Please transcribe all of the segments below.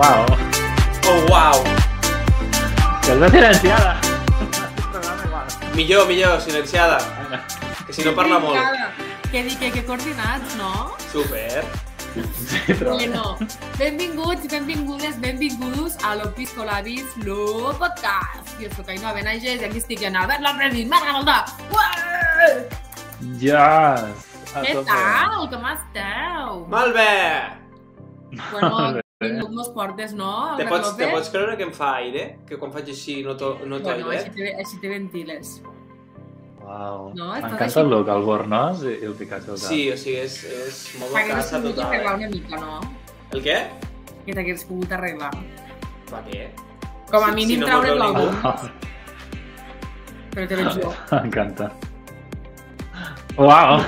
Wow. Oh, wow. Que igual. Millor, millor, silenciada. Que si no parla molt. Que dic que, que coordinats, no? Super. Sí, però... Bueno, benvinguts, benvingudes, benvingudos a l'Opiscolabis, lo podcast. Jo soc Ainhoa Benages i aquí estic en Albert López Marga Goldà. Ué! Yes! Què tal? Com esteu? Molt bé. Bueno, Molt bé. benvingut mos portes, no, Te pots, te pots creure que em fa aire? Que quan faig així noto, noto Bueno, així aire? te, així te ventiles. Wow. No, estàs M'encanta així- el look, el bornós i el cap. Sí, o sigui, és, és molt T'hagués casa pogut total. arreglar eh? una mica, no? El què? Que t'hagués pogut arreglar. Va, què? Com a Si- mínim si no m'ho veu l'album, Ah, però te veig jo. M'encanta. Wow!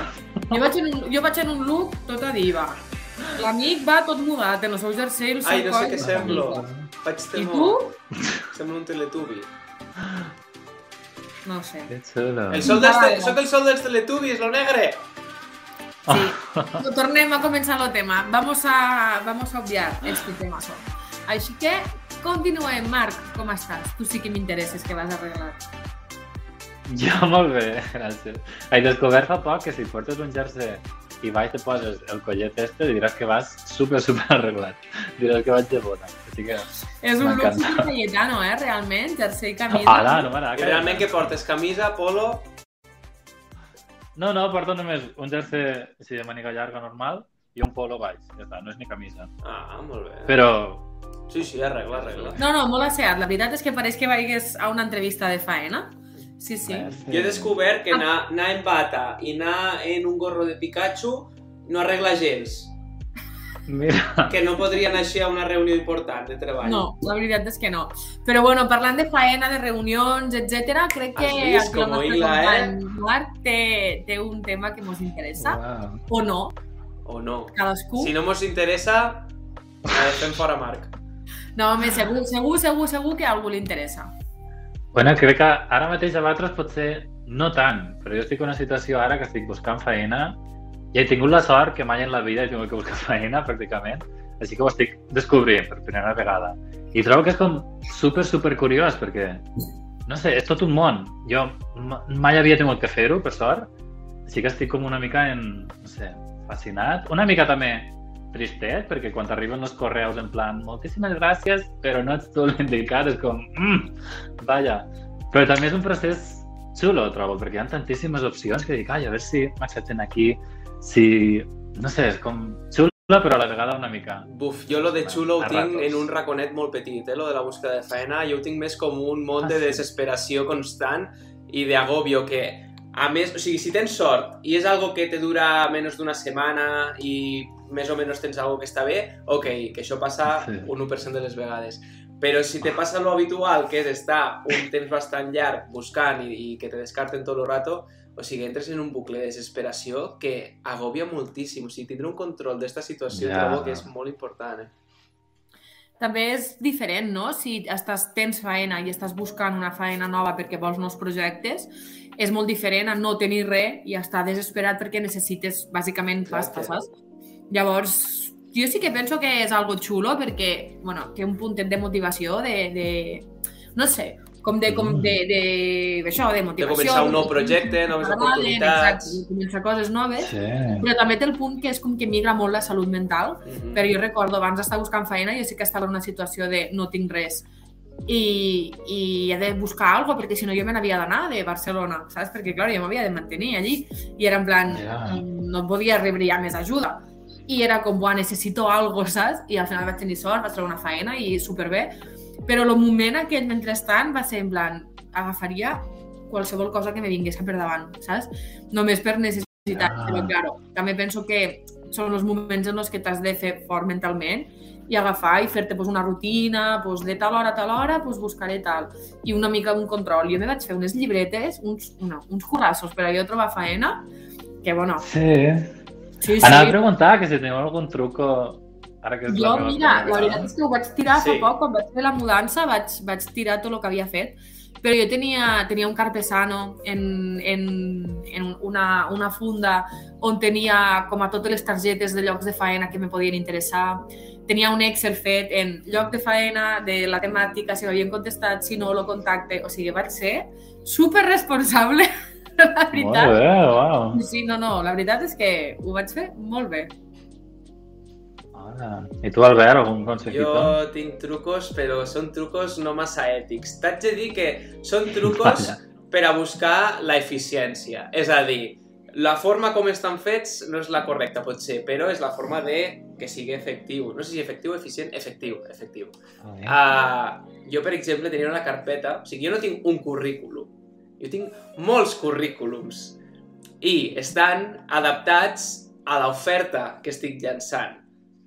Jo vaig, en un, jo vaig en un look tota diva. L'amic va tot mudat, en el seu jersei, el seu Ai, no sé què semblo. diva. Faig I temor. tu? Sembla un teletubi. No sé. Que xulo. El sol dels te... Vale. Soc el sol dels teletubis, lo negre! Sí. No, tornem a començar el tema. Vamos a, vamos a obviar este tema. Així que continuem. Marc, com estàs? Tu sí que m'interesses que vas arreglar. Jo molt bé, gràcies. He descobert fa poc que si portes un jersei i baix te poses el collet este, diràs que vas super, super arreglat. Diràs que vaig de bona. Així que... És un look M'encanta. super cayetano, eh, realment, jersei i camisa. Hola, no m'agrada. I realment què portes? Camisa, polo... No, no, porto només un jersei així de màniga llarga normal i un polo baix. Ja està, no és ni camisa. Ah, molt bé. Però... Sí, sí, arregla, arregla. No, no, molt asseat. La veritat és que pareix que vagis a una entrevista de faena. Sí, sí. eh, Jo he descobert que anar, anar en bata i anar en un gorro de Pikachu no arregla gens. Mira, Que no podria anar així a una reunió important de treball. No, la veritat és que no. Però bueno, parlant de faena, de reunions, etc, crec que vist aquí el nostre eh? company Marc té, té un tema que ens interessa, wow. o no, O no. cadascú. Si no mos interessa, eh, fem fora Marc. No, home, segur, segur, segur, segur que a algú li interessa. Bueno, crec que ara mateix a vosaltres potser no tant, però jo estic en una situació ara que estic buscant feina i he tingut la sort que mai en la vida he tingut que buscar feina, pràcticament, així que ho estic descobrint per primera vegada. I trobo que és com super, super curiós, perquè, no sé, és tot un món. Jo ma- mai havia tingut que fer-ho, per sort, així que estic com una mica en, no sé, fascinat. Una mica també tristet, perquè quan t'arriben els correus en plan moltíssimes gràcies, però no ets tu l'indicat, és com, mm, vaja. Però també és un procés xulo, trobo, perquè hi ha tantíssimes opcions que dic, ai, a veure si m'accepten aquí, si... No sé, és com xula, però a la vegada una mica... Buf, jo lo de xulo ho A tinc ratos. en un raconet molt petit, eh, lo de la búsqueda de feina. Jo ho tinc més com un món Ah, de sí? desesperació constant i d'agobio que, a més, o sigui, si tens sort i és algo que te dura menys d'una setmana i més o menys tens algo que està bé, ok, que això passa Sí. un 1% de les vegades. Però si te passa lo habitual, que és estar un temps bastant llarg buscant i, i que te descarten tot el rato, o sigui, entres en un bucle de desesperació que agobia moltíssim. O sigui, tindre un control d'esta situació Ja. trobo que és molt important, eh? També és diferent, no? Si estàs, tens feina i estàs buscant una feina nova perquè vols nous projectes, és molt diferent a no tenir res i estar desesperat perquè necessites, bàsicament, pasta, saps? Llavors, jo sí que penso que és algo xulo perquè, bueno, té un puntet de motivació, de, de no sé, com de, com de, de, això, de De motivació. començar un nou projecte, noves oportunitats... Exacte, de començar coses noves. Sí. Però també té el punt que és com que migra molt la salut mental, Mhm. però jo recordo abans d'estar buscant feina, jo sí que estava en una situació de no tinc res i, i he de buscar alguna cosa, perquè si no jo me n'havia d'anar de Barcelona, saps? Perquè, clar, jo m'havia de mantenir allí i era en plan, Ja. no podia rebre ja més ajuda. I era com, buah, necessito algo, saps? I al final vaig tenir sort, vaig trobar una feina i superbé. Però el moment aquell mentrestant va ser en plan, agafaria qualsevol cosa que me vingués per davant, saps? Només per necessitat. Ah. Però, claro, també penso que són els moments en els que t'has de fer fort mentalment i agafar i fer-te pues, una rutina, pues, de tal hora a tal hora pues, buscaré tal. I una mica un control. Jo me vaig fer unes llibretes, uns, no, uns currassos per a jo trobar feina, que, bueno, Sí. Sí, sí. Anava a preguntar que si teniu algun truco ara que és Jo, mira, la veritat és que ho vaig tirar Sí. fa poc, quan vaig fer la mudança, vaig, vaig tirar tot el que havia fet, però jo tenia, tenia un carpesano en, en, en una, una funda on tenia com a totes les targetes de llocs de faena que me podien interessar, tenia un Excel fet en lloc de faena, de la temàtica, si m'havien contestat, si no, el contacte, o sigui, vaig ser super responsable, la veritat. Molt bé, uau. Sí, no, no, la veritat és que ho vaig fer molt bé. Hola. I tu, Albert, algun consejito? Jo tinc trucos, però són trucos no massa ètics. T'haig de dir que són trucos Vaja. per a buscar la eficiència. És a dir, la forma com estan fets no és la correcta, potser, però és la forma de que sigui efectiu. No sé si efectiu o eficient, efectiu, efectiu. Vale. Uh, jo, per exemple, tenia una carpeta... O sigui, jo no tinc un currículum. Jo tinc molts currículums. I estan adaptats a l'oferta que estic llançant.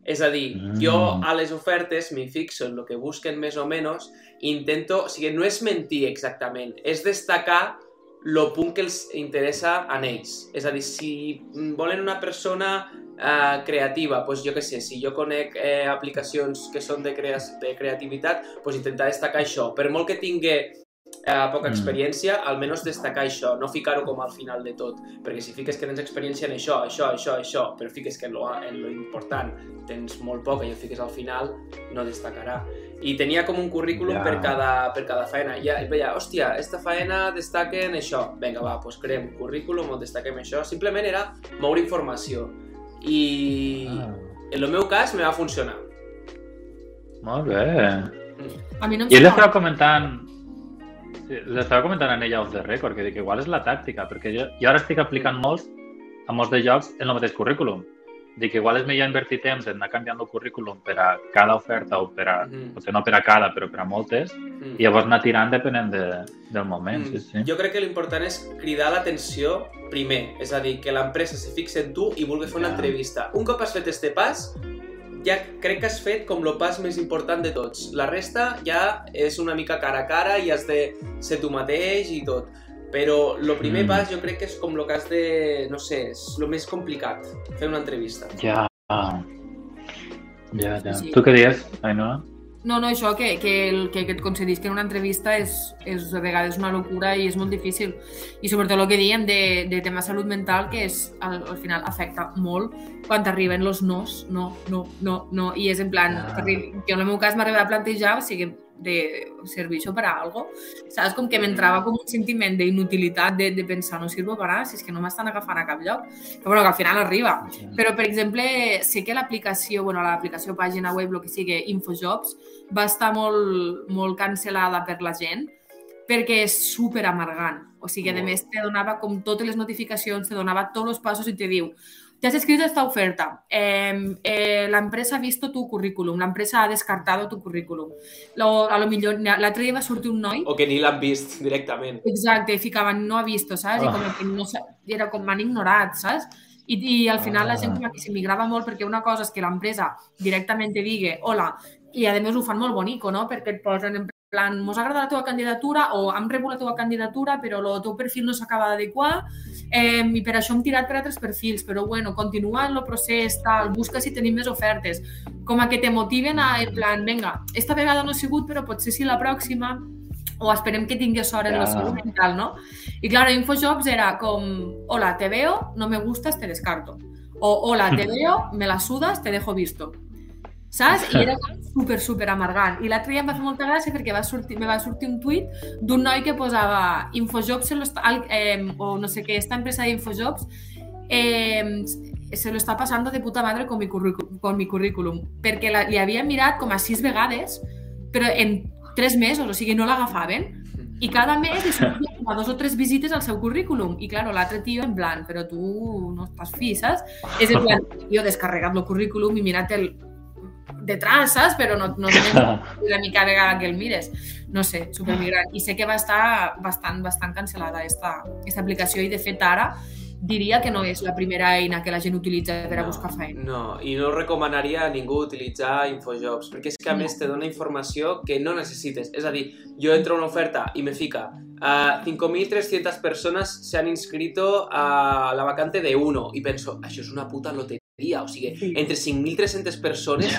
És a dir, Mm. jo a les ofertes m'hi fixo en el que busquen més o menys intento... O sigui, no és mentir exactament, és destacar el punt que els interessa a ells. És a dir, si volen una persona eh, creativa, doncs jo què sé, si jo conec eh, aplicacions que són de, crea de creativitat, doncs intentar destacar això. Per molt que tingui eh, poca Mm. experiència, almenys destacar això, no ficar-ho com al final de tot, perquè si fiques que tens experiència en això, això, això, això, però fiques que en lo, en lo important tens molt poca i ho fiques al final, no destacarà. I tenia com un currículum Ja. per, cada, per cada faena. I ja, i veia, hòstia, esta faena destaca en això. Vinga, va, doncs creem currículum on destaquem això. Simplement era moure informació. I Ah, en el meu cas me va funcionar. molt bé. A mi no em I ell estava comentant... Sí, l'estava comentant en ella off the record, que dic, igual és la tàctica, perquè jo, jo ara estic aplicant molts, a molts de jocs, en el mateix currículum. Dic, igual és millor invertir temps en anar canviant el currículum per a cada oferta o per a, Mhm. potser no per a cada, però per a moltes, Mm. i llavors anar tirant depenent de, del moment, sí, sí. Mm. Jo crec que l'important és cridar l'atenció primer, és a dir, que l'empresa se fixe en tu i vulgui fer una Ja. entrevista. Un cop has fet este pas, ja crec que has fet com el pas més important de tots. La resta ja és una mica cara a cara i has de ser tu mateix i tot. Però el primer Mm. pas jo crec que és com el que has de... no sé, és el més complicat, fer una entrevista. Ja. Ja, ja. Sí. Tu què dius, Ainhoa? No, no, això, que, que, el, que, que et concedisquen una entrevista és, és a vegades una locura i és molt difícil. I sobretot el que dèiem de, de tema salut mental, que és, al, al final afecta molt quan t'arriben los nos, no, no, no, no, i és en plan, Ah. jo en el meu cas m'arriba a plantejar, o sigui, de servir això per a algo, saps? Com que m'entrava com un sentiment d'inutilitat de, de pensar, no sirvo per a, si és que no m'estan agafant a cap lloc, que, bueno, que al final arriba. Però, per exemple, sé que l'aplicació, bueno, l'aplicació pàgina web, el que sigui, Infojobs, va estar molt, molt cancel·lada per la gent perquè és super amargant. O sigui, a més, te donava com totes les notificacions, te donava tots els passos i te diu te has escrito esta oferta, eh, eh, la empresa ha visto tu currículum, la empresa ha descartado tu currículum. Lo, a lo millor, l'altre dia va sortir un noi O que ni l'han vist directament. Exacte, i ficaven no ha visto, saps? I Ah. com que no era com m'han ignorat, saps? I, I al final la Ah. gent que s'emigrava molt perquè una cosa és que l'empresa directament te digui hola, i a més ho fan molt bonico, no? Perquè et posen en plan, mos agrada la teva candidatura o hem rebut la teva candidatura però el teu perfil no s'acaba d'adequar eh, i per això hem tirat per altres perfils, però bueno, continua el procés, tal, busca si tenim més ofertes, com a que te motiven a, en plan, vinga, esta vegada no ha sigut, però potser sí la pròxima, o esperem que tinguis sort en Ja. la salut mental, ¿no? Y claro, Infojobs era com, hola, te veo, no me gustas, te descarto. O, hola, te veo, me la sudas, te dejo visto. Saps? I era super, super amargant. I l'altre dia em va fer molta gràcia perquè va sortir, me va sortir un tuit d'un noi que posava Infojobs se lo está, al- eh, o no sé què, esta empresa de Infojobs eh, se lo está pasando de puta madre con mi, currículum, con mi currículum. Perquè la, li havia mirat com a sis vegades, però en tres mesos, o sigui, no l'agafaven. I cada mes li sortia dos o tres visites al seu currículum. I, claro, l'altre tio en plan, però tu no estàs fi, saps? És en plan, jo he descarregat el currículum i mirat el detrás, saps? Però no, no la mica vegada que el mires. No sé, supermigrant. I sé que va estar bastant, bastant cancel·lada esta, esta aplicació i, de fet, ara diria que no és la primera eina que la gent utilitza per a buscar feina. No, i no recomanaria a ningú utilitzar Infojobs, perquè és que a No. més te dona informació que no necessites. És a dir, jo entro a una oferta i me fica uh, 5.300 personas se han inscrito a la vacante de uno i penso, això és una puta loteria, o sigui, Sí. entre 5.300 persones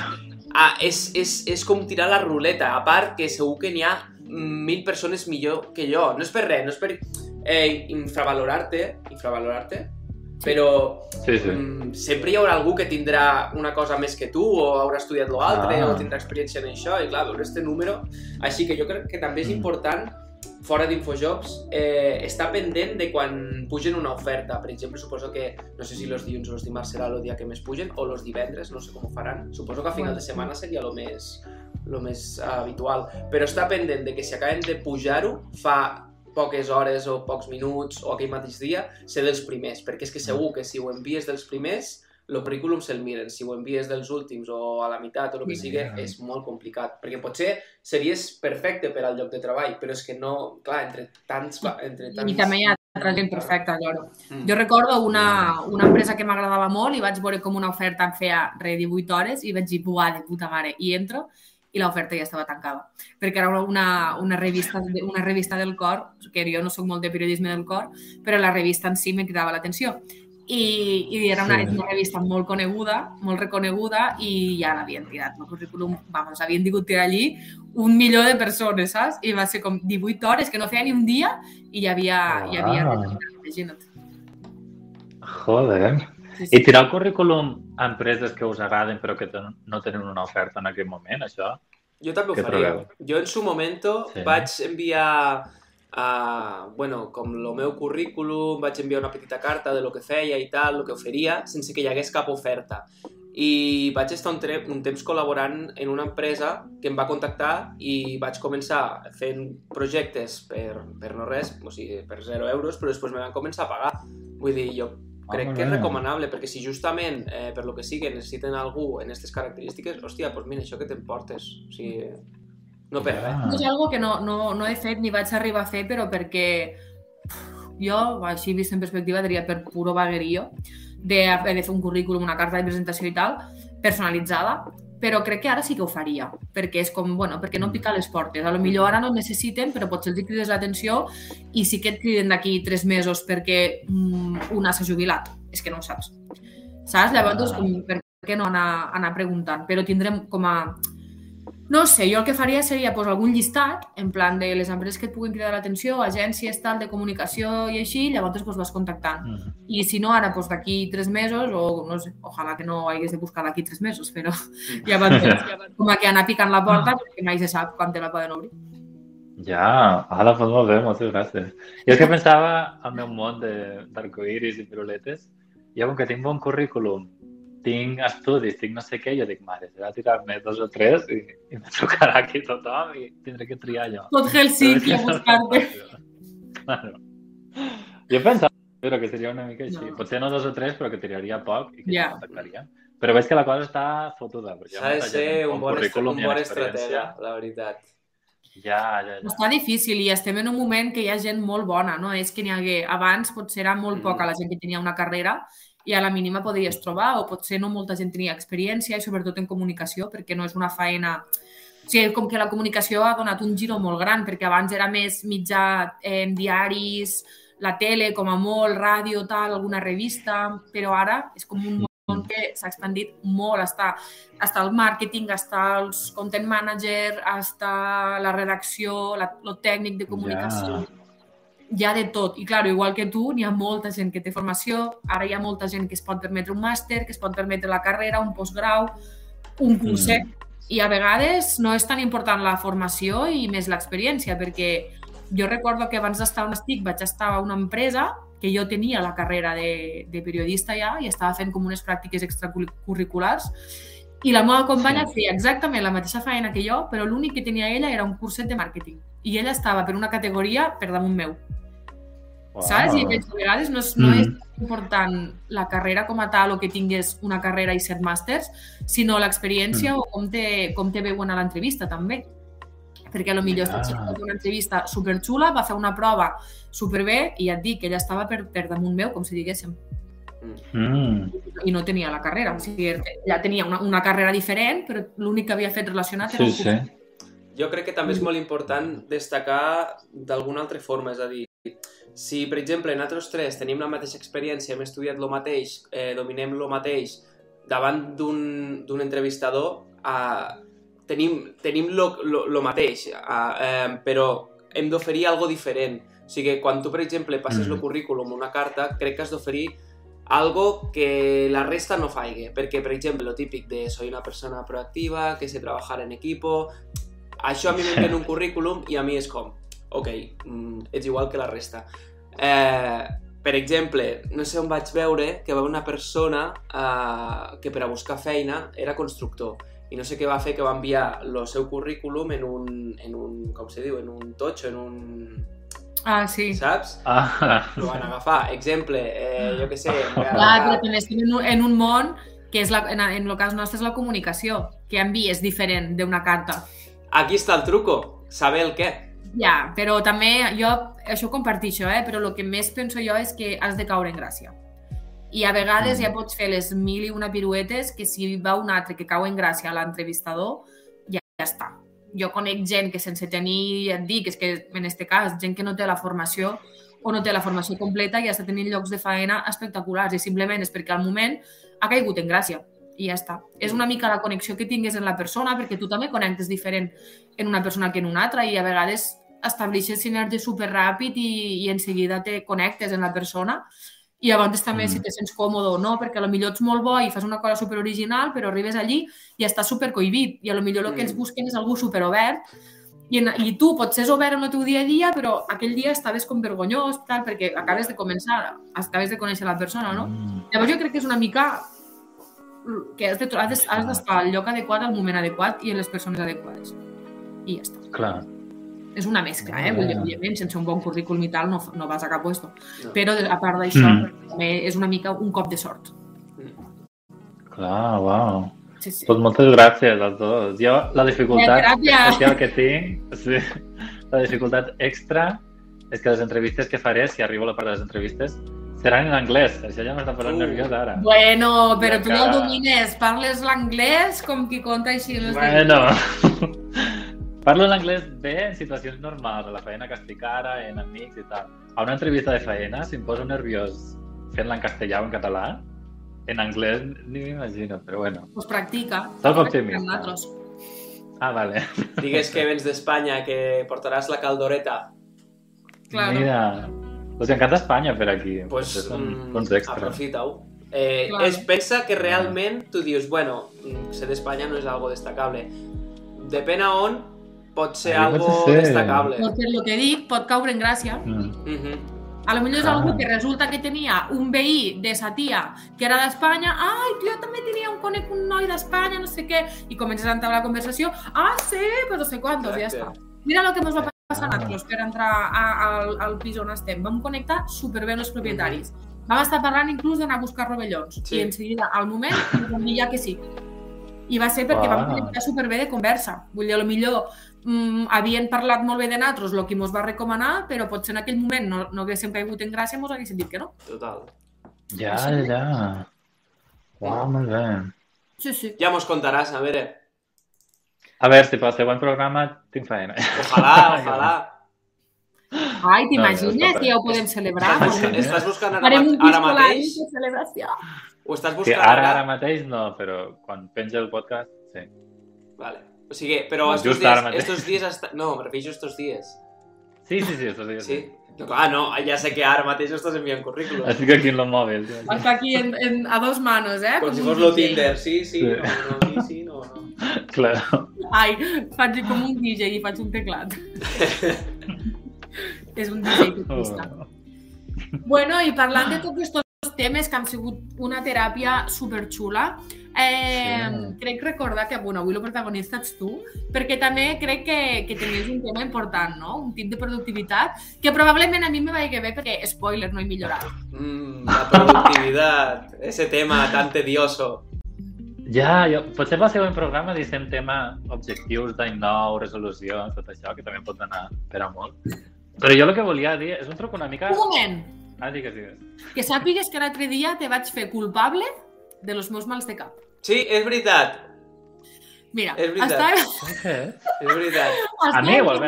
ah, és, és, és com tirar la ruleta, a part que segur que n'hi ha 1.000 persones millor que jo. No és per res, no és per eh, infravalorar-te, infravalorar-te, Però Sí, sí. mm, sempre hi haurà algú que tindrà una cosa més que tu o haurà estudiat l'altre Ah. o tindrà experiència en això i clar, veure este número així que jo crec que també és Mm. important fora d'Infojobs, eh, estar pendent de quan pugen una oferta. Per exemple, suposo que, no sé si los dilluns o los dimarts serà el dia que més pugen, o los divendres, no sé com ho faran. Suposo que a final de setmana seria el més, lo més habitual. Però estar pendent de que si acaben de pujar-ho, fa poques hores o pocs minuts o aquell mateix dia, ser dels primers, perquè és que segur que si ho envies dels primers, el currículum se'l miren. Si ho envies dels últims o a la meitat o el que Sí. sigui, és molt complicat. Perquè potser series perfecte per al lloc de treball, però és que no... Clar, entre tants... Entre tants... I també hi ha altra gent perfecta, allò. Mm. Jo recordo una, una empresa que m'agradava molt i vaig veure com una oferta em feia re 18 hores i vaig dir, buah, de puta mare, i entro i l'oferta ja estava tancada. Perquè era una, una, revista, una revista del cor, que jo no sóc molt de periodisme del cor, però la revista en si me cridava l'atenció. I, i era una, Sí. una revista molt coneguda, molt reconeguda, i ja l'havien tirat. El currículum, vamos, havien tingut tirar allí un milió de persones, saps? I va ser com 18 hores, que no feia ni un dia, i hi havia... Hi havia Ah. imagina't. Joder. Sí, I tirar el currículum a empreses que us agraden però que ten- no tenen una oferta en aquell moment, això? Jo també ho faria. trobeu? Jo en su momento Sí. vaig enviar a, bueno, com el meu currículum, vaig enviar una petita carta de lo que feia i tal, el que oferia, sense que hi hagués cap oferta. I vaig estar un, un temps col·laborant en una empresa que em va contactar i vaig començar fent projectes per, per no res, o sigui, per 0 euros, però després me van començar a pagar. Vull dir, jo crec Ah, que és recomanable, perquè si justament, eh, per lo que sigui, necessiten algú en aquestes característiques, hòstia, doncs mira, això que t'emportes. O sigui, no per res. Ah. És algo que no, no, no he fet ni vaig arribar a fer, però perquè jo, així vist en perspectiva, diria per puro vaguerio, de de fer un currículum, una carta de presentació i tal, personalitzada, però crec que ara sí que ho faria, perquè és com, bueno, perquè no pica les portes. A lo millor ara no necessiten, però potser els crides l'atenció i sí que et criden d'aquí tres mesos perquè mm, una s'ha jubilat. És que no ho saps. Saps? Llavors, Ah. com, per què no anar, anar preguntant? Però tindrem com a... No sé, jo el que faria seria pues, algun llistat, en plan de les empreses que et puguin cridar l'atenció, agències tal de comunicació i així, llavors pues, vas contactant. Mm. I si no, ara, pues, d'aquí tres mesos, o no sé, ojalà que no hagués de buscar d'aquí tres mesos, però ja van com a que anar picant la porta, perquè mai se sap quan te la poden obrir. Ja, ara doncs molt bé, moltes gràcies. Jo és que pensava al meu món de- d'arcoiris i piruletes, jo com que tinc bon currículum, tinc estudis, tinc no sé què, jo dic, mare, serà tirar-me dos o tres i, i me trucarà aquí tothom i tindré que triar jo. Tot Helsinki a buscar-te. Claro. Jo pensava però que seria una mica així. No. Potser no dos o tres, però que tiraria poc i que Ja. ja contactaria. Però veig que la cosa està fotuda. S'ha de ser un bon, un bon estratega, la veritat. Ja, ja, ja. Està difícil i estem en un moment que hi ha gent molt bona, no? És que n'hi hagué... Abans potser era molt Mm. poca la gent que tenia una carrera i a la mínima podries trobar, o potser no molta gent tenia experiència i sobretot en comunicació, perquè no és una faena... O sigui, com que la comunicació ha donat un giro molt gran, perquè abans era més mitjà eh, en diaris, la tele, com a molt, ràdio, tal, alguna revista, però ara és com un món que s'ha expandit molt, està, està el màrqueting, està els content manager, està la redacció, la, lo tècnic de comunicació, hi ha de tot. I, clar, igual que tu, n'hi ha molta gent que té formació, ara hi ha molta gent que es pot permetre un màster, que es pot permetre la carrera, un postgrau, un curset, mm. i a vegades no és tan important la formació i més l'experiència, perquè jo recordo que abans d'estar on estic vaig estar a una empresa que jo tenia la carrera de, de periodista ja i estava fent com unes pràctiques extracurriculars i la meva companya Sí. sí. feia exactament la mateixa feina que jo, però l'únic que tenia ella era un curset de màrqueting. I ella estava per una categoria per damunt meu. Wow. Saps? I penso, a vegades no és, no Mm. és important la carrera com a tal o que tingués una carrera i set màsters, sinó l'experiència Mm. o com te, com te veuen a l'entrevista també. Perquè a lo millor Ah. xica va fer una entrevista superxula, va fer una prova superbé i ja et dic que ella estava per, per damunt meu, com si diguéssim, Mm. i no tenia la carrera. O sigui, ella tenia una, una carrera diferent, però l'únic que havia fet relacionat era Sí, sí. Jo crec que també és molt important destacar d'alguna altra forma, és a dir, si, per exemple, nosaltres tres tenim la mateixa experiència, hem estudiat el mateix, eh, dominem el mateix, davant d'un entrevistador, eh, tenim, tenim lo, lo, lo mateix, eh, eh, però hem d'oferir algo diferent. O sigui, quan tu, per exemple, passes Mm. el currículum, una carta, crec que has d'oferir algo que la resta no faigui. Perquè, per exemple, lo típic de soy una persona proactiva, que sé trabajar en equipo... Això a mi m'entén un currículum i a mi és com, ok, mm, ets igual que la resta. Eh, per exemple, no sé on vaig veure que va una persona eh, que per a buscar feina era constructor i no sé què va fer, que va enviar el seu currículum en un, en un com se diu, en un totxo, en un... Ah, sí. Saps? Ah, Lo van agafar. Exemple, eh, jo què sé... Clar, però també estem en un, en un món que és la, en, en el cas nostre és la comunicació, que envies diferent d'una carta. Aquí està el truco, saber el què. Ja, però també jo això ho compartixo, eh? però el que més penso jo és que has de caure en gràcia. I a vegades Mm. ja pots fer les mil i una piruetes que si va un altre que cau en gràcia a l'entrevistador, ja, ja està. Jo conec gent que sense tenir, ja et dic, és que en este cas, gent que no té la formació o no té la formació completa i està tenint llocs de faena espectaculars i simplement és perquè al moment ha caigut en gràcia i ja està. És una mica la connexió que tingues en la persona perquè tu també connectes diferent en una persona que en una altra i a vegades estableixes sinergia super ràpid i, i en seguida te connectes en la persona i llavors també Mm. si te sents còmode o no, perquè a lo millor ets molt bo i fas una cosa super original, però arribes allí i estàs super cohibit i a lo millor el que Mm. ells busquen és algú super obert i, en, i tu pots ser obert en el teu dia a dia, però aquell dia estaves com vergonyós, tal, perquè acabes de començar, acabes de conèixer la persona, no? Mm. Llavors jo crec que és una mica que has de- has de- has d'estar al lloc adequat, al moment adequat i en les persones adequades. I ja està. Clar. És una mescla, eh? Ah. Vull dir, òbviament, sense un bon currículum i tal no, no vas a cap puesto. No. Però a part d'això, Mm. també és una mica un cop de sort. Clar, uau. Sí, sí. Pues moltes gràcies als dos. Jo, la dificultat Ja, especial que tinc, sí, la dificultat extra és que les entrevistes que faré, si arribo a la part de les entrevistes, seran en anglès. Això ja m'està posant Uh. nerviós ara. Bueno, però tu no el domines. Parles l'anglès com qui conta així. No. Bueno, parlo l'anglès bé en situacions normals, a la feina que estic ara, en amics i tal. A una entrevista de feina, si em poso nerviós fent-la en castellà o en català, en anglès ni m'imagino, però bueno. Pues practica. Soc optimista. Ah, vale. Digues que vens d'Espanya, que portaràs la caldoreta. Claro. Mira, us encanta Espanya per aquí. Pues, són mm, punts extra. aprofita-ho. Eh, Claro. es pensa que realment tu dius, bueno, mm, ser d'Espanya no és algo destacable. Depèn a on, pot ser Ahí algo pot ser. destacable. Perquè el que dic pot caure en gràcia. Mm. Mhm. A lo millor és Ah. algú que resulta que tenia un veí de sa tia que era d'Espanya, ai, jo també tenia un conec un noi d'Espanya, no sé què, i comences a entablar la conversació, ah, sí, pues no sé quantos, ja està. Exacte. Mira el que ens va passar a Ah. per entrar a, al, al pis on estem. Vam connectar superbé amb els propietaris. Vam estar parlant inclús d'anar a buscar rovellons. Sí. I en seguida, al moment, vam dir ja que sí. I va ser perquè vam Ah. connectar superbé de conversa. Vull dir, a lo millor mm, havien parlat molt bé de nosaltres, el que ens va recomanar, però potser en aquell moment no, no haguéssim caigut en gràcia i ens haguessin dit que no. Total. Ja, Això. ja. Uau, molt bé. Sí, sí. Ja mos contaràs, a veure. A veure, si pel següent programa tinc feina. Ojalà, ojalà. Ai, t'imagines No, ja està que ja ho podem celebrar? Estàs buscant, estàs buscant ara, Farem un ara mateix? de celebració. Ho estàs Sí, buscant ara, ara mateix no, però quan penja el podcast, sí. Vale. O sigui, però Just estos ara dies, estos dies hasta... No, me refereixo estos dies. Sí, sí, sí, estos dies Sí? sí. No, clar, no, ja sé que ara mateix estàs enviant currículum. Estic aquí en el mòbil. Està aquí en, en, a dos manos, eh? Com si un fos lo. Tinder, sí, sí, Sí. no, no, sí, sí, no, no. Claro. Ai, faig com un DJ i faig un teclat. és un DJ que pista. Oh. Bueno, i parlant de tots aquests temes que han sigut una teràpia superxula, eh, Sí. crec recordar que, bueno, avui el protagonista ets tu, perquè també crec que, que tenies un tema important, no? Un tip de productivitat, que probablement a mi me vagi bé perquè, spoiler, no he millorat. Mm, la productivitat, ese tema tan tedioso. Ja, jo, potser pel següent programa deixem tema objectius d'any nou, resolucions, tot això, que també pot anar per a molt. Però jo el que volia dir és un truc una mica... Un moment, Ah, digues, digues. que sàpigues que l'altre dia te vaig fer culpable de los meus mals de cap. Sí, és veritat, Mira, És veritat. estava, que és? veritat. A mi o al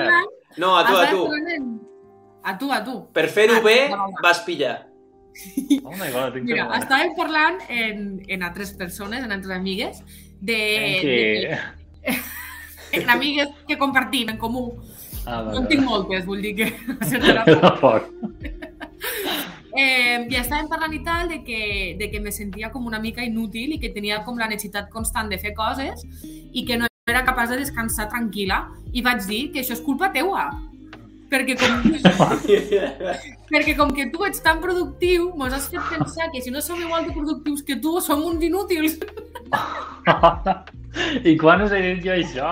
No, a tu, a tu. A tu, a tu. Per fer-ho bé, va, va. vas pillar. Oh my god, tinc Mira, estàvem parlant en, en altres persones, en altres amigues, de, En de, en amigues que compartim en comú. Ah, No en tinc moltes, vull dir que... Eh, ja estàvem parlant i tal de que, de que me sentia com una mica inútil i que tenia com la necessitat constant de fer coses i que no era capaç de descansar tranquil·la. I vaig dir que això és culpa teua. Perquè com, perquè com que tu ets tan productiu, mos has fet pensar que si no som igual de productius que tu, som uns inútils. I quan us he dit jo això?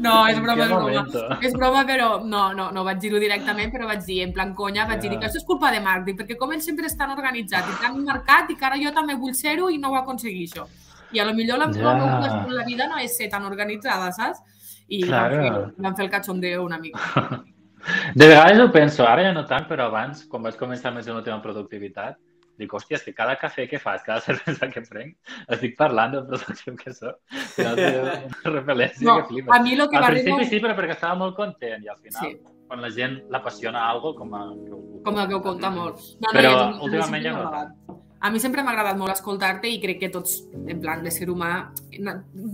No, és broma, és broma. És broma, però no, no, no vaig dir-ho directament, però vaig dir, en plan conya, vaig dir Ja. que això és culpa de Marc, perquè com ell sempre és tan organitzat i tan marcat i que ara jo també vull ser-ho i no ho aconsegueixo. I a lo millor la, la meva la vida no és ser tan organitzada, saps? I Claro. vam fer el cachondeo una mica. De vegades ho penso, ara ja no tant, però abans, quan vaig començar més el tema productivitat, dic, hòstia, és que cada cafè que fas, cada cervesa que prenc, estic parlant del productiu que soc. Repel·lència No, que flipes. a mi el que Al principi sí, però perquè estava molt content i al final, Sí. quan la gent l'apassiona algo, com a... Com el que ho conta molt. No, no, Però a a mi últimament ja no agradat. A mi sempre m'ha agradat molt escoltar-te i crec que tots, en plan de ser humà,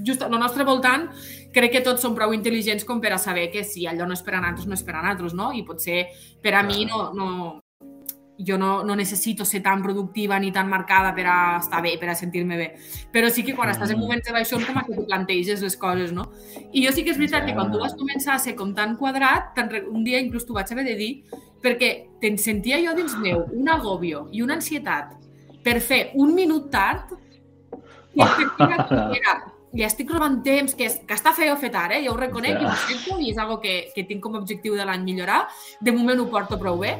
just al nostre voltant, crec que tots som prou intel·ligents com per a saber que si allò no és per a nosaltres, no és per a nosaltres, no? I potser per a mi no, no, jo no, no necessito ser tan productiva ni tan marcada per a estar bé, per a sentir-me bé. Però sí que quan estàs en Mm. moments de baixón com a que tu planteges les coses, no? I jo sí que és veritat que quan tu vas començar a ser com tan quadrat, tan, un dia inclús t'ho vaig haver de dir, perquè te'n sentia jo dins meu un agòbio i una ansietat per fer un minut tard i era li estic robant temps, que, és, que està feo fet ara, eh? jo ho reconec Ja. i ho i és algo que, que tinc com a objectiu de l'any millorar. De moment ho porto prou bé,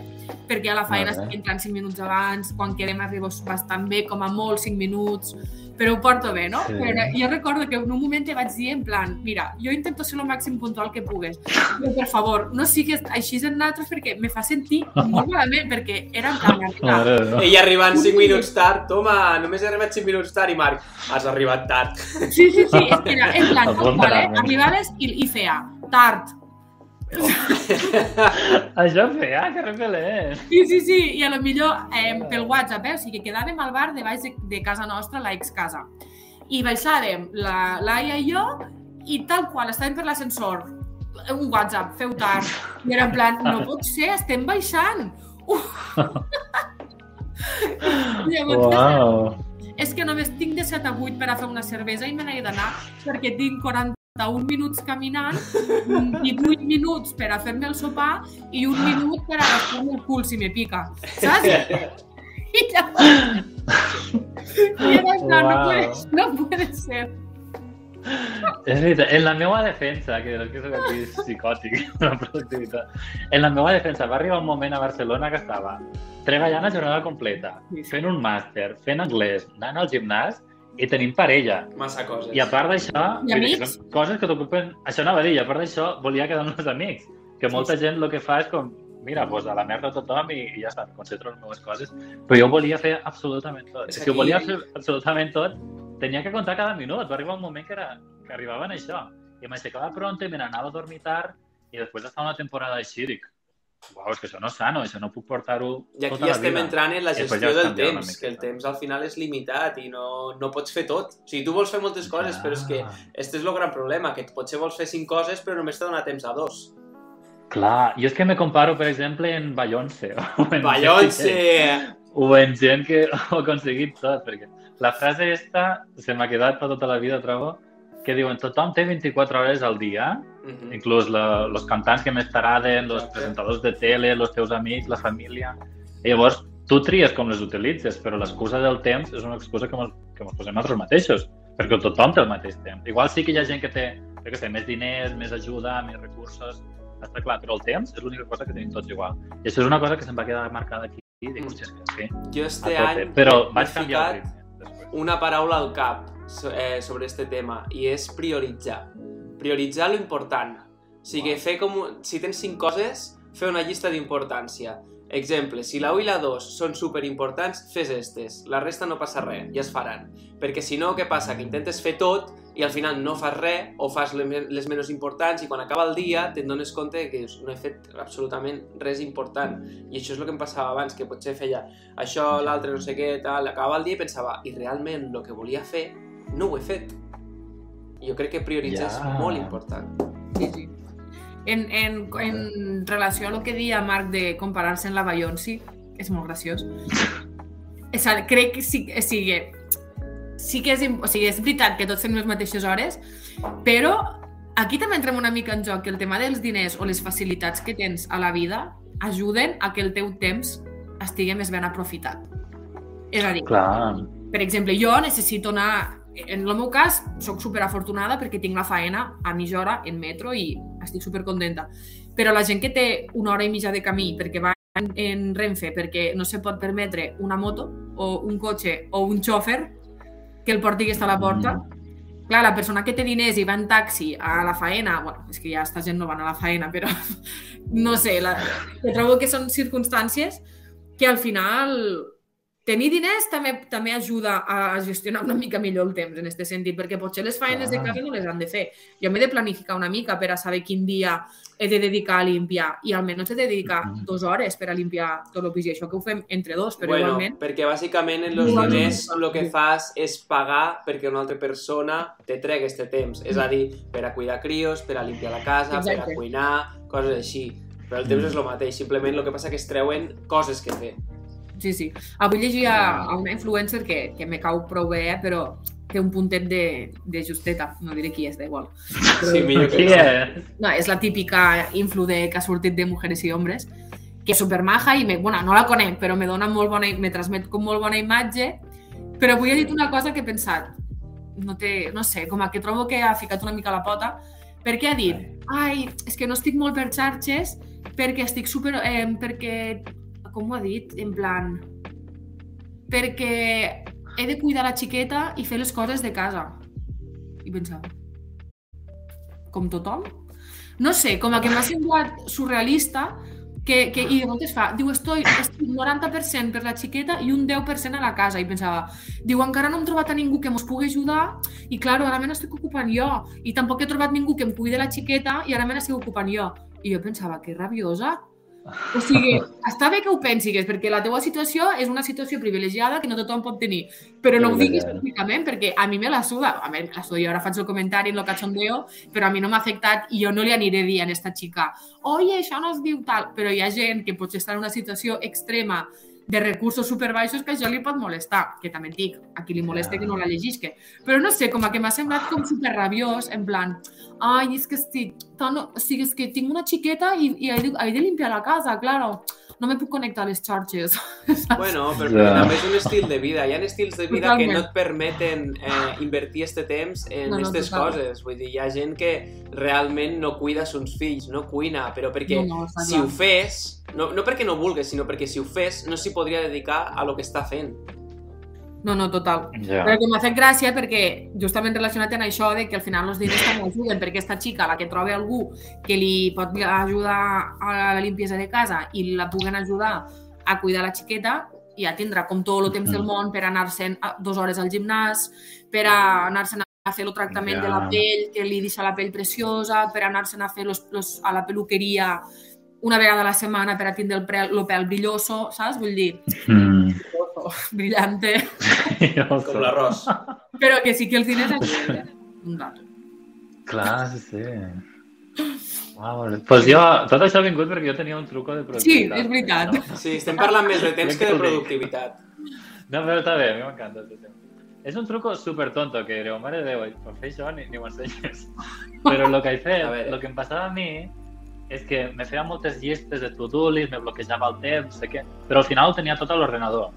perquè a la feina estic entrant 5 minuts abans, quan quedem arribo bastant bé, com a molt 5 minuts, però ho porto bé, no? Sí. Però jo recordo que en un moment te vaig dir en plan, mira, jo intento ser el màxim puntual que pugues, però per favor, no sigues així en nosaltres perquè me fa sentir molt malament, perquè era en plan, Mare. Ell arribant 5 minuts tard, toma, només he arribat 5 minuts tard i Marc, has arribat tard. Sí, sí, sí, és que era en plan, realment. Arribaves i, i feia tard. Això feia, que repel·lent. Sí, sí, sí, i a lo millor eh, pel WhatsApp, eh? O sigui, que quedàvem al bar de baix de, de casa nostra, la ex casa. I baixàvem la Laia i jo i tal qual, estàvem per l'ascensor. Un WhatsApp, feu tard. I era en plan, no pot ser, estem baixant. Uf. Llavors, Uau. és que només tinc de 7 a 8 per a fer una cervesa i me n'he d'anar perquè tinc 41 minuts caminant mm, i 8 minuts per a fer-me el sopar i un minut per a rascar-me el cul si me pica. Saps? I llavors... I era en plan, no, puede, no puede ser. És veritat, en la meva defensa, que és que soc aquí psicòtic, la productivitat, en la meva defensa va arribar un moment a Barcelona que estava treballant a jornada completa, fent un màster, fent anglès, anant al gimnàs i tenint parella. Massa coses. I a part d'això, I amics? coses que t'ocupen... Això anava a dir, a part d'això, volia quedar amb els amics. Que molta Sí, sí. gent el que fa és com, mira, pues a la merda tothom i, i ja està, concentro en les meves coses. Però jo volia fer absolutament tot. És que ho volia fer absolutament tot, tenia que comptar cada minut. Va arribar un moment que, era, que arribava en això. I m'aixecava pronte, me n'anava a dormir tard, i després d'estar una temporada així, dic, uau, és que això no és sano, això no puc portar-ho I aquí tota estem entrant en la gestió ja del temps, que el temps al final és limitat i no, no pots fer tot. O sigui, tu vols fer moltes coses, però és que este és el gran problema, que potser vols fer cinc coses però només te dona temps a dos. Clar, jo és que me comparo, per exemple, en Beyoncé. o en Beyoncé! o en gent que ho ha aconseguit tot, perquè la frase esta se m'ha quedat per tota la vida, trobo, que diuen tothom té 24 hores al dia, Mhm. inclús la, los cantants que més t'agraden, los Exacte. presentadors de tele, los teus amics, la família... I llavors, tu tries com les utilitzes, però l'excusa del temps és una excusa que mos, que mos posem nosaltres mateixos, perquè tothom té el mateix temps. Igual sí que hi ha gent que té, jo què sé, més diners, més ajuda, més recursos, està clar, però el temps és l'única cosa que tenim tots igual. I això és una cosa que se'm va quedar marcada aquí, i dic, Mm. que sí, Jo este any Però vaig canviar el ficat ritme. després. una paraula al cap eh, sobre este tema i és prioritzar. Prioritzar lo important. O sigui, fer com... Si tens cinc coses, fer una llista d'importància. Exemple, si la 1 i la 2 són superimportants, fes estes. La resta no passa res, ja es faran. Perquè si no, què passa? Que intentes fer tot i al final no fas res o fas le- les menys importants i quan acaba el dia te'n dones compte que dius, no he fet absolutament res important. I això és el que em passava abans, que potser feia això, l'altre, no sé què, tal, acabava el dia i pensava, i realment el que volia fer no ho he fet. I jo crec que prioritzar Ja. és molt important. Sí, sí. En, en, en relació a lo que deia Marc de comparar-se en la Beyoncé, és molt graciós. És, a- crec que sí, o sigui, sí que és, o sigui, és veritat que tots tenim les mateixes hores, però aquí també entrem una mica en joc que el tema dels diners o les facilitats que tens a la vida ajuden a que el teu temps estigui més ben aprofitat. És a dir, Clar. per exemple, jo necessito anar... En el meu cas, sóc superafortunada perquè tinc la faena a mitja hora en metro i estic supercontenta. Però la gent que té una hora i mitja de camí perquè va en, en Renfe perquè no se pot permetre una moto o un cotxe o un xòfer que el porti hasta a la porta, clar, la persona que té diners i va en taxi a la faena, bueno, és que ja esta gent no van a la faena, però no sé, la, que trobo que són circumstàncies que al final tenir diners també també ajuda a gestionar una mica millor el temps en aquest sentit, perquè potser les feines de casa no les han de fer. Jo m'he de planificar una mica per a saber quin dia he de dedicar a limpiar i almenys he de dedicar Mhm. dues hores per a limpiar tot el pis i això que ho fem entre dos, però bueno, igualment... perquè bàsicament en els diners el que fas és pagar perquè una altra persona te tregui este temps. És a dir, per a cuidar crios, per a limpiar la casa, per Exacte. a cuinar, coses així. Però el temps Mm. és el mateix, simplement el que passa que es treuen coses que fer. Sí, sí. Avui llegia a una influencer que, que me cau prou bé, però té un puntet de, de justeta. No diré qui és, da igual. Però, Sí, millor que és? no, és la típica influ de, que ha sortit de Mujeres i Hombres, que és supermaja i me, bueno, no la conec, però me dona molt bona, me transmet com molt bona imatge, però avui he dit una cosa que he pensat, no, té, no sé, com a que trobo que ha ficat una mica la pota, perquè ha dit, ai, és que no estic molt per xarxes perquè estic super... Eh, perquè, com ho ha dit? En plan, perquè he de cuidar la xiqueta i fer les coses de casa. I pensava, com tothom? No sé, com a que m'ha semblat surrealista que, que, i de moltes fa, diu, estoy, estic 90% per la xiqueta i un 10% a la casa. I pensava, diu, encara no hem trobat a ningú que mos pugui ajudar i, claro, ara me n'estic ocupant jo. I tampoc he trobat ningú que em cuidi de la xiqueta i ara me n'estic ocupant jo. I jo pensava, que rabiosa. O sigui, està bé que ho pensigues, perquè la teua situació és una situació privilegiada que no tothom pot tenir, però no ho diguis públicament, perquè a mi me la suda. A mi me la suda, jo ara faig el comentari en lo cachondeo, però a mi no m'ha afectat i jo no li aniré dir a aquesta xica oye, això no es diu tal, però hi ha gent que potser està en una situació extrema de recursos superbaixos que això li pot molestar, que també et dic, a qui li molesta que no la llegisca. Però no sé, com a que m'ha semblat com superrabiós, en plan, ai, és que estic tan... O sigui, és que tinc una xiqueta i, i he, de, he de limpiar la casa, claro. No me puc connectar a les xarxes. Bueno, però perquè també és un estil de vida. Hi ha estils de vida que Totalment. no et permeten eh, invertir este temps en No, no, aquestes coses. Vull dir, hi ha gent que realment no cuida sons fills, no cuina, però perquè No, no, si clar. ho fes, no, no perquè no vulgues, sinó perquè si ho fes no s'hi podria dedicar a lo que està fent. No, no, total. Ja. Però que m'ha fet gràcia perquè justament relacionat amb això de que al final els diners també ajuden perquè aquesta xica, la que trobi algú que li pot ajudar a la limpiesa de casa i la puguen ajudar a cuidar la xiqueta, ja tindrà com tot el temps del món per anar-se'n dues hores al gimnàs, per anar-se'n a fer el tractament Ja. de la pell, que li deixa la pell preciosa, per anar-se'n a fer los, los, a la peluqueria una vegada a la setmana per a tindre el, pre, el pèl brilloso, saps? Vull dir, Mm. brillante. Jo Com l'arròs. Però que sí que els diners ajuden. Un rato. Clar, sí, sí. Wow. Pues jo, tot això ha vingut perquè jo tenia un truco de Sí, productivitat. és veritat. No? Sí, estem parlant més de temps que de productivitat. No, però està bé, a mi m'encanta. aquest tema. És un truco super tonto que direu, mare de Déu, per fer això ni, ni ho ensenyes. Però el que he fet, el que em passava a mi és que me feia moltes llistes de to-do list, me bloquejava el temps, no sé què, però al final ho tenia tot a l'ordenador.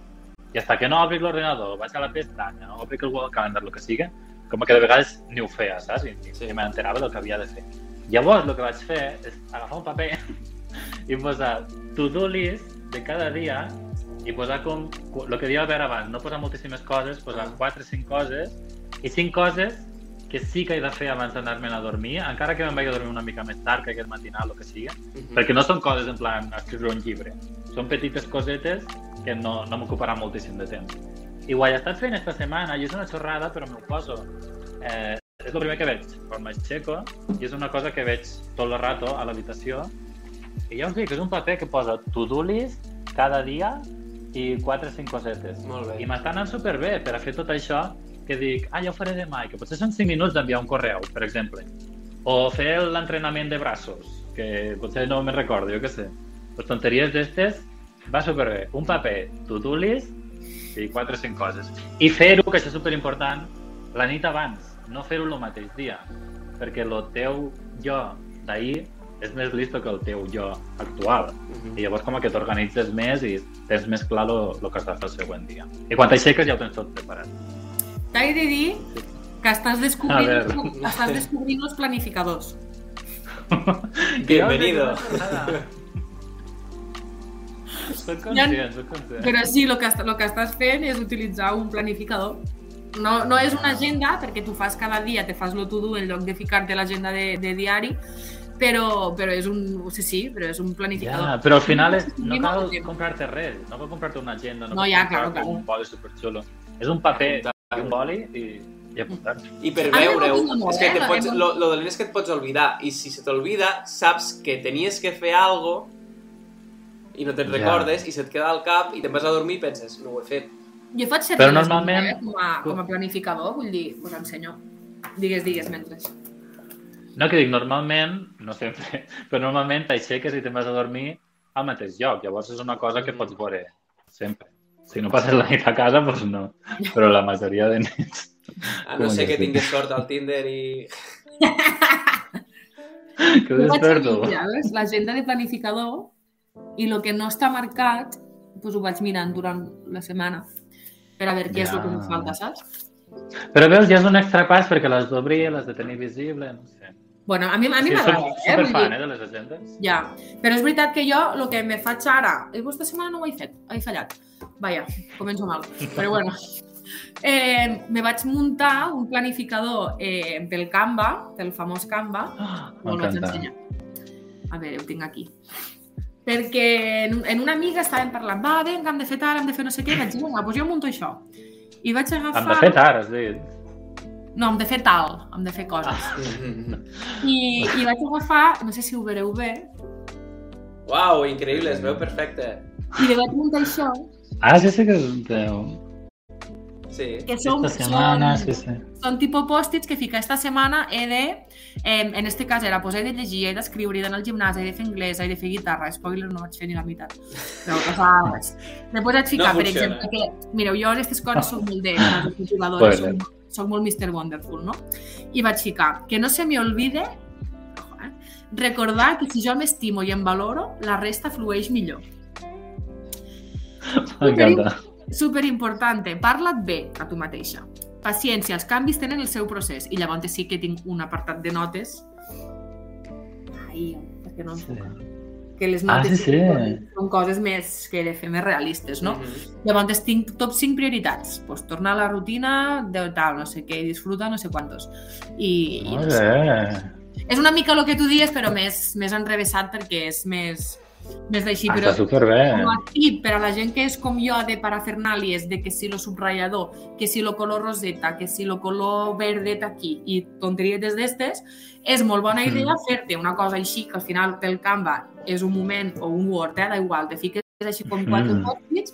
I hasta que no obric l'ordenador, vaig a la pestanya, obric el Google Calendar, el que sigui, com que de vegades ni ho feia, saps? I ni, Sí. m'enterava del que havia de fer. Llavors, el que vaig fer és agafar un paper i posar to-do list de cada dia i posar com... El que diia Albert abans, no posar moltíssimes coses, posar Ah. 4 o 5 coses i 5 coses que sí que he de fer abans d'anar-me'n a dormir, encara que me'n vaig a dormir una mica més tard, que aquest matinal, el que sigui, Mhm. perquè no són coses en plan escriure un llibre. Són petites cosetes que no, no m'ocuparan moltíssim de temps. I ho he estat fent esta setmana i és una xorrada, però m'ho poso. Eh, és el primer que veig quan m'aixeco i és una cosa que veig tot el rato a l'habitació i ja us dic, és un paper que posa to-do list cada dia i 4 o 5 cosetes. Molt bé. I m'està anant superbé per a fer tot això que dic, ah, ja ho faré demà, i que potser són 5 minuts d'enviar un correu, per exemple. O fer l'entrenament de braços, que potser no me'n recordo, jo què sé. Pues tonteries d'estes va superbé. Un paper, to-do list i quatre o cinc coses. I fer-ho, que això és superimportant, la nit abans, no fer-ho el mateix dia, perquè el teu jo d'ahir és més listo que el teu jo actual. I llavors com que t'organitzes més i tens més clar el que has de fer el següent dia. I quan t'aixeques ja ho tens tot preparat. T'he de dir que estàs descobrint, estàs descobrint els planificadors. Bienvenido. Soc conscient, soc conscient. Però sí, el que, lo que estàs fent és utilitzar un planificador. No, no és una agenda, perquè tu fas cada dia, te fas lo to-do en lloc de ficar-te l'agenda de, de diari, però, però és un... Sí, sí, però és un planificador. Ja, però al final és, no cal comprar-te res, no cal comprar-te una agenda, no, No, cal ja, comprar-te claro, claro. un boli superxulo. És un paper i un boli i, i apuntar. I per veure-ho, és que eh, te pots, lo, lo dolent és que et pots oblidar, i si se t'olvida, saps que tenies que fer algo i no te'n Ja. recordes, i se't queda al cap, i te'n vas a dormir i penses, no ho he fet. Jo faig servir Però normalment- eh, com, a, com a planificador, vull dir, us ensenyo. Digues, digues, mentre. No, que dic, normalment, no sempre, però normalment t'aixeques i te'n vas a dormir al mateix lloc. Llavors és una cosa que pots veure sempre. Si no passes la nit a casa, doncs no. Però la majoria de nits... A no ser que tingués sort al Tinder i... Que vaig desperto. ja l'agenda de planificador i el que no està marcat, doncs ho vaig mirant durant la setmana per a veure què és el que Ja. em falta, saps? Però veus, ja és un extra pas perquè l'has d'obrir, l'has de tenir visible, no sé. Bueno, a mi, a mi Sí, m'agrada, soc eh? Superfan, eh, de les agendes. Ja, però és veritat que jo el que me faig ara... Eh, Aquesta setmana no ho he fet, he fallat. Vaja, començo mal. Però bueno, eh, me vaig muntar un planificador eh, pel Canva, pel famós Canva, Ah, vaig M'encanta. ensenyar. A veure, ho tinc aquí. Perquè en, en una amiga estàvem parlant, va, vinga, hem de fer tal, hem de fer no sé què, i vaig dir, vinga, doncs jo munto això. I vaig agafar... Hem de fer tard, has dit. No, hem de fer tal, hem de fer coses. I, I vaig agafar, no sé si ho veureu bé, Uau, increïble, es veu perfecte. i li vaig muntar això, Ah, sí, sí que és un teu. Sí. que són, Esta setmana, són, sí, sí. són tipus pòstits que fica esta setmana he de, eh, en este cas era, pues he de llegir, he d'escriure, he d'anar al gimnàs, he de fer anglès, he de fer guitarra, spoiler, no vaig fer ni la meitat. Però passava res. Després vaig ficar, No per exemple, que, mireu, jo aquestes coses soc molt de Pues, soc, soc molt Mr. Wonderful, no? I vaig ficar, que no se me olvide ojo, eh, recordar que si jo m'estimo i em valoro, la resta flueix millor. M'encanta. Super importante, parla't bé a tu mateixa. Paciència, els canvis tenen el seu procés i llavors sí que tinc un apartat de notes. Ai, perquè no em Sí. Que les Ah, notes sí, sí. són coses més que de fer més realistes, no? Mhm. Llavors tinc top 5 prioritats. Pues, tornar a la rutina de tal, no sé què, disfruta no sé quantos. I, i no sé. És una mica el que tu dies, però més, més enrevessat perquè és més, més d'així. Però superbé. com a tip per a la gent que és com jo de parafernàlies, de que si lo subratllador, que si lo color roseta, que si lo color verdet aquí i tonterietes d'estes, és molt bona idea Mm. fer-te una cosa així, que al final pel Canva és un moment o un Word, eh, da igual, te fiques així com quatre Mm. post-its,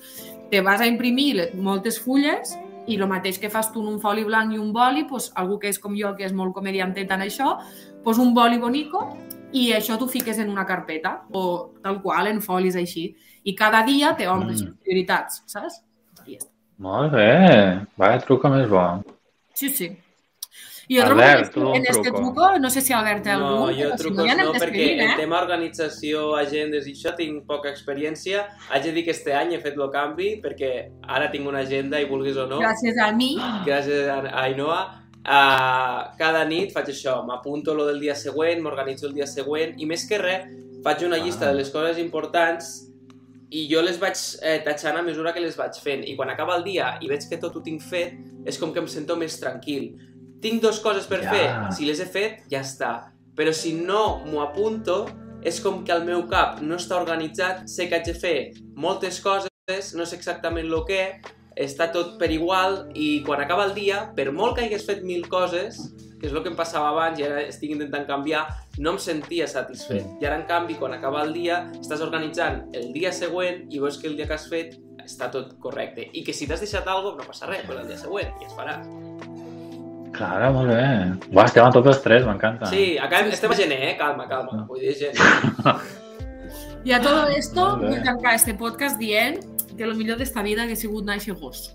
te vas a imprimir moltes fulles i el mateix que fas tu en un foli blanc i un boli, pues, algú que és com jo, que és molt comediantet en això, pues un boli bonico i això t'ho fiques en una carpeta o tal qual, en folis així. I cada dia te omples Mm. prioritats, saps? I ja està. Molt bé. Vaya truco més bo. Sí, sí. I jo Albert, trobo tu que en este truco. truco, no sé si Albert té No, algun, jo si no, no, perquè eh? tema organització, agendes i això tinc poca experiència. Haig de dir que este any he fet el canvi perquè ara tinc una agenda i vulguis o no, Gràcies a mi. gràcies a a Ainhoa, uh, cada nit faig això, m'apunto lo del dia següent, m'organitzo el dia següent i més que res faig una llista Ah. de les coses importants i jo les vaig eh, tatxant a mesura que les vaig fent i quan acaba el dia i veig que tot ho tinc fet és com que em sento més tranquil. Tinc dues coses per Ja. fer, si les he fet ja està, però si no m'ho apunto és com que el meu cap no està organitzat, sé que haig de fer moltes coses, no sé exactament el que, està tot per igual i quan acaba el dia, per molt que hagués fet mil coses, que és el que em passava abans i ara estic intentant canviar, no em sentia satisfet. I ara, en canvi, quan acaba el dia, estàs organitzant el dia següent i veus que el dia que has fet està tot correcte. I que si t'has deixat alguna cosa, no passa res, però el dia següent ja es farà. Clar, molt bé. Buah, estem a tots els tres, m'encanta. Sí, acabem, estem a gener, eh? Calma, calma. Vull dir, gener. I a todo esto vull tancar este podcast dient que el millor d'esta vida hagués sigut néixer gos.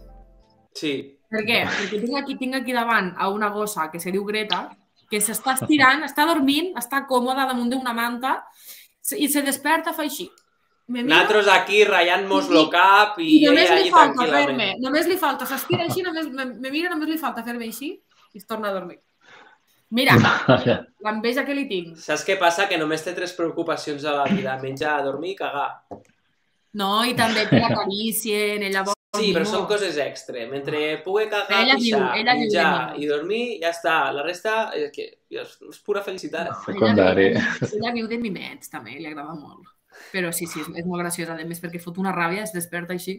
Sí, Per què? Perquè tinc aquí, tinc aquí davant a una gossa que se diu Greta, que s'està estirant, està dormint, està còmoda damunt d'una manta i se desperta, fa així. Me mira nosaltres aquí ratllant-nos lo cap i, i només ella li falta fer-me, només li falta, s'estira així, només, me, me mira, només li falta fer-me així i es torna a dormir. Mira, l'enveja que li tinc. Saps què passa? Que només té tres preocupacions a la vida. Menjar, dormir i cagar. No, i també que l'acaricien, ella vol... Sí, però no. són coses extra. Mentre pugui cagar, Ella pixar, viu, ella menjar i dormir, ja està. La resta és, que, és, és pura felicitat. Secundari. Ella viu de mimets, també, li agrada molt. Però sí, sí, és, és molt graciosa, a més, perquè fot una ràbia, es desperta així,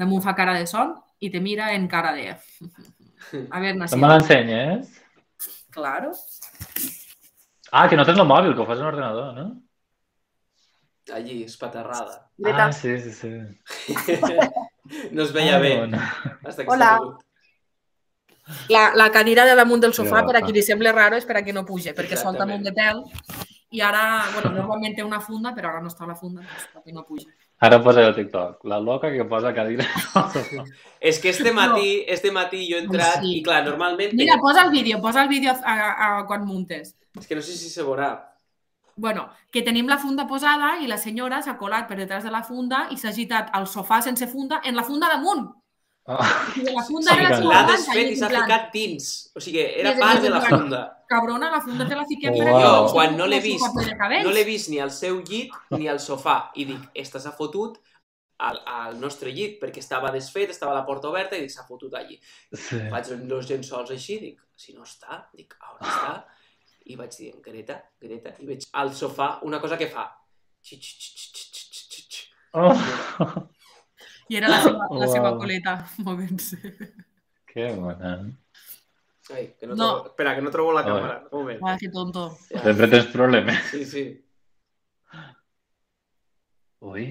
damunt fa cara de son i te mira en cara de... A veure, No Nassim. me l'ensenyes? Claro. Ah, que no tens el mòbil, que ho fas en ordinador, no? Allí, espaterrada. Ah, sí, sí, sí. No es veia bé. Ah, bueno. Hasta que Hola. La, la cadira de damunt del sofà, per a qui li sembla raro, és per a qui no puja, perquè solta molt de pèl. I ara, bueno, normalment té una funda, però ara no està la funda, doncs perquè no puja. Ara posa el TikTok. La loca que posa cadira. És que este matí, este matí jo he entrat Sí. i clar, normalment... Mira, posa el vídeo, posa el vídeo a, a, a quan muntes. És que no sé si se veurà. Bueno, que tenim la funda posada i la senyora s'ha colat per detrás de la funda i s'ha agitat al sofà sense funda en la funda damunt. Ah, I de la funda Sí, era l'ha desfet i s'ha ficat dins. O sigui, era Sí, part de la funda. Cabrona, la funda te la fiquem Wow. per aquí. Jo, Wow. quan no l'he vist, no l'he vist ni al seu llit ni al sofà. I dic, esta s'ha fotut al, al nostre llit, perquè estava desfet, estava la porta oberta i dic, s'ha fotut allí. sí. Faig dos llençols així, dic, si no està, dic, on està? I vaig dir, Greta, Greta, i veig al sofà una cosa que fa. Oh, I era la seva, la seva Wow. coleta movent-se. que bona. Ai, que no, No. Trobo... Espera, que no trobo la A càmera. Un moment. Ah, que tonto. Ja. Sempre tens problemes. Sí, sí. Ui.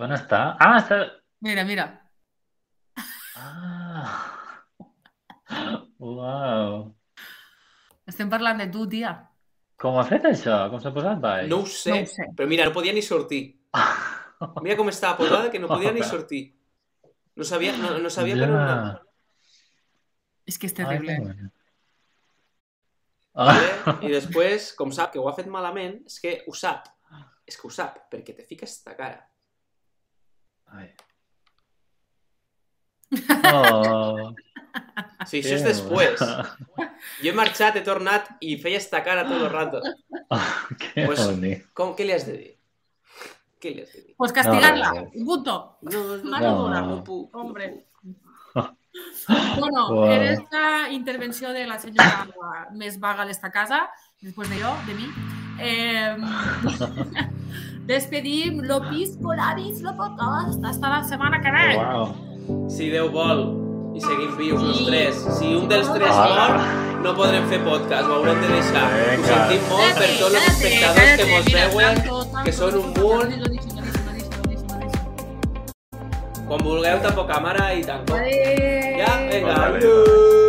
On està? Ah, està... Mira, mira. Ah. Uau. Estem parlant de tu, tia. Com ha fet això? Com s'ha posat baix? No ho sé, No ho sé. però mira, no podia ni sortir. Mira com estava posada, que no podia ni sortir. No sabia, no, no sabia per on anar. És que és Ai, terrible. que bona. Ah. I després, com sap que ho ha fet malament, és que ho sap. És que ho sap, perquè te fica esta cara. Ai. Oh, Sí, això és després. Jo he marxat, he tornat i feia esta cara tot el rato. que Pues- bonic. Com, què li has de dir? Què li has de dir? Pues castigar-la. No, punto. No, no, Mare no, dura. no puc. Hombre. Bueno, Wow. en esta intervenció de la senyora més vaga d'esta casa, després de jo, de mi, eh, despedim lo pisco, labis, lo podcast. Hasta la setmana que ve. Wow. Si Déu vol i seguim vius els tres, si un dels tres Ah. mor, no podrem fer podcast, ho haurem de deixar. Ho sentim molt per tots els espectadors que mos veuen, que són un munt. Quan vulgueu, tampoc càmera i. Adéu. Ja, vinga, adéu.